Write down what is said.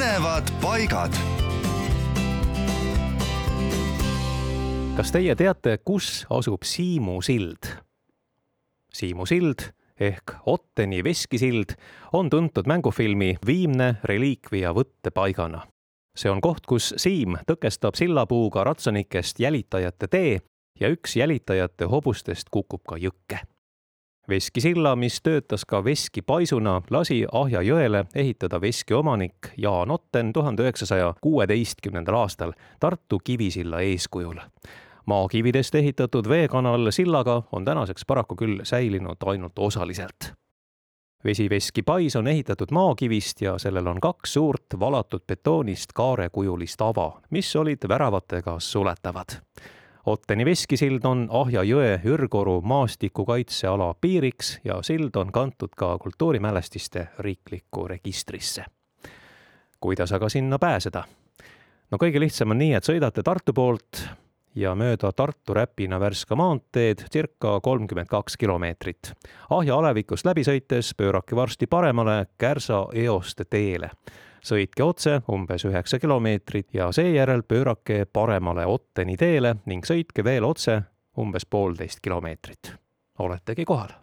põnevad paigad. kas teie teate, kus asub Siimu sild? Siimu sild ehk Otteni veskisild on tuntud mängufilmi Viimne reliikvia võttepaigana. see on koht, kus Siim tõkestab sillapuuga ratsanikest jälitajate tee ja üks jälitajate hobustest kukub ka jõkke veskisilla, mis töötas ka veskipaisuna, lasi Ahja jõele ehitada veski omanik Jaan Otten tuhande üheksasaja kuueteistkümnendal aastal Tartu Kivisilla eeskujul. maakividest ehitatud veekanal sillaga on tänaseks paraku küll säilinud ainult osaliselt vesiveski pais on ehitatud maakivist ja sellel on kaks suurt valatud betoonist kaarekujulist ava, mis olid väravatega suletavad Otteni veskisild on Ahja jõe Ürgoru maastikukaitseala piiriks ja sild on kantud ka kultuurimälestiste riiklikku registrisse. kuidas aga sinna pääseda? no kõige lihtsam on nii, et sõidate Tartu poolt ja mööda Tartu-Räpina Värska maanteed circa kolmkümmend kaks kilomeetrit. Ahja alevikust läbi sõites pöörake varsti paremale Kärsa eoste teele sõitke otse umbes üheksa kilomeetrit ja seejärel pöörake paremale Otteni teele ning sõitke veel otse umbes poolteist kilomeetrit. oletegi kohal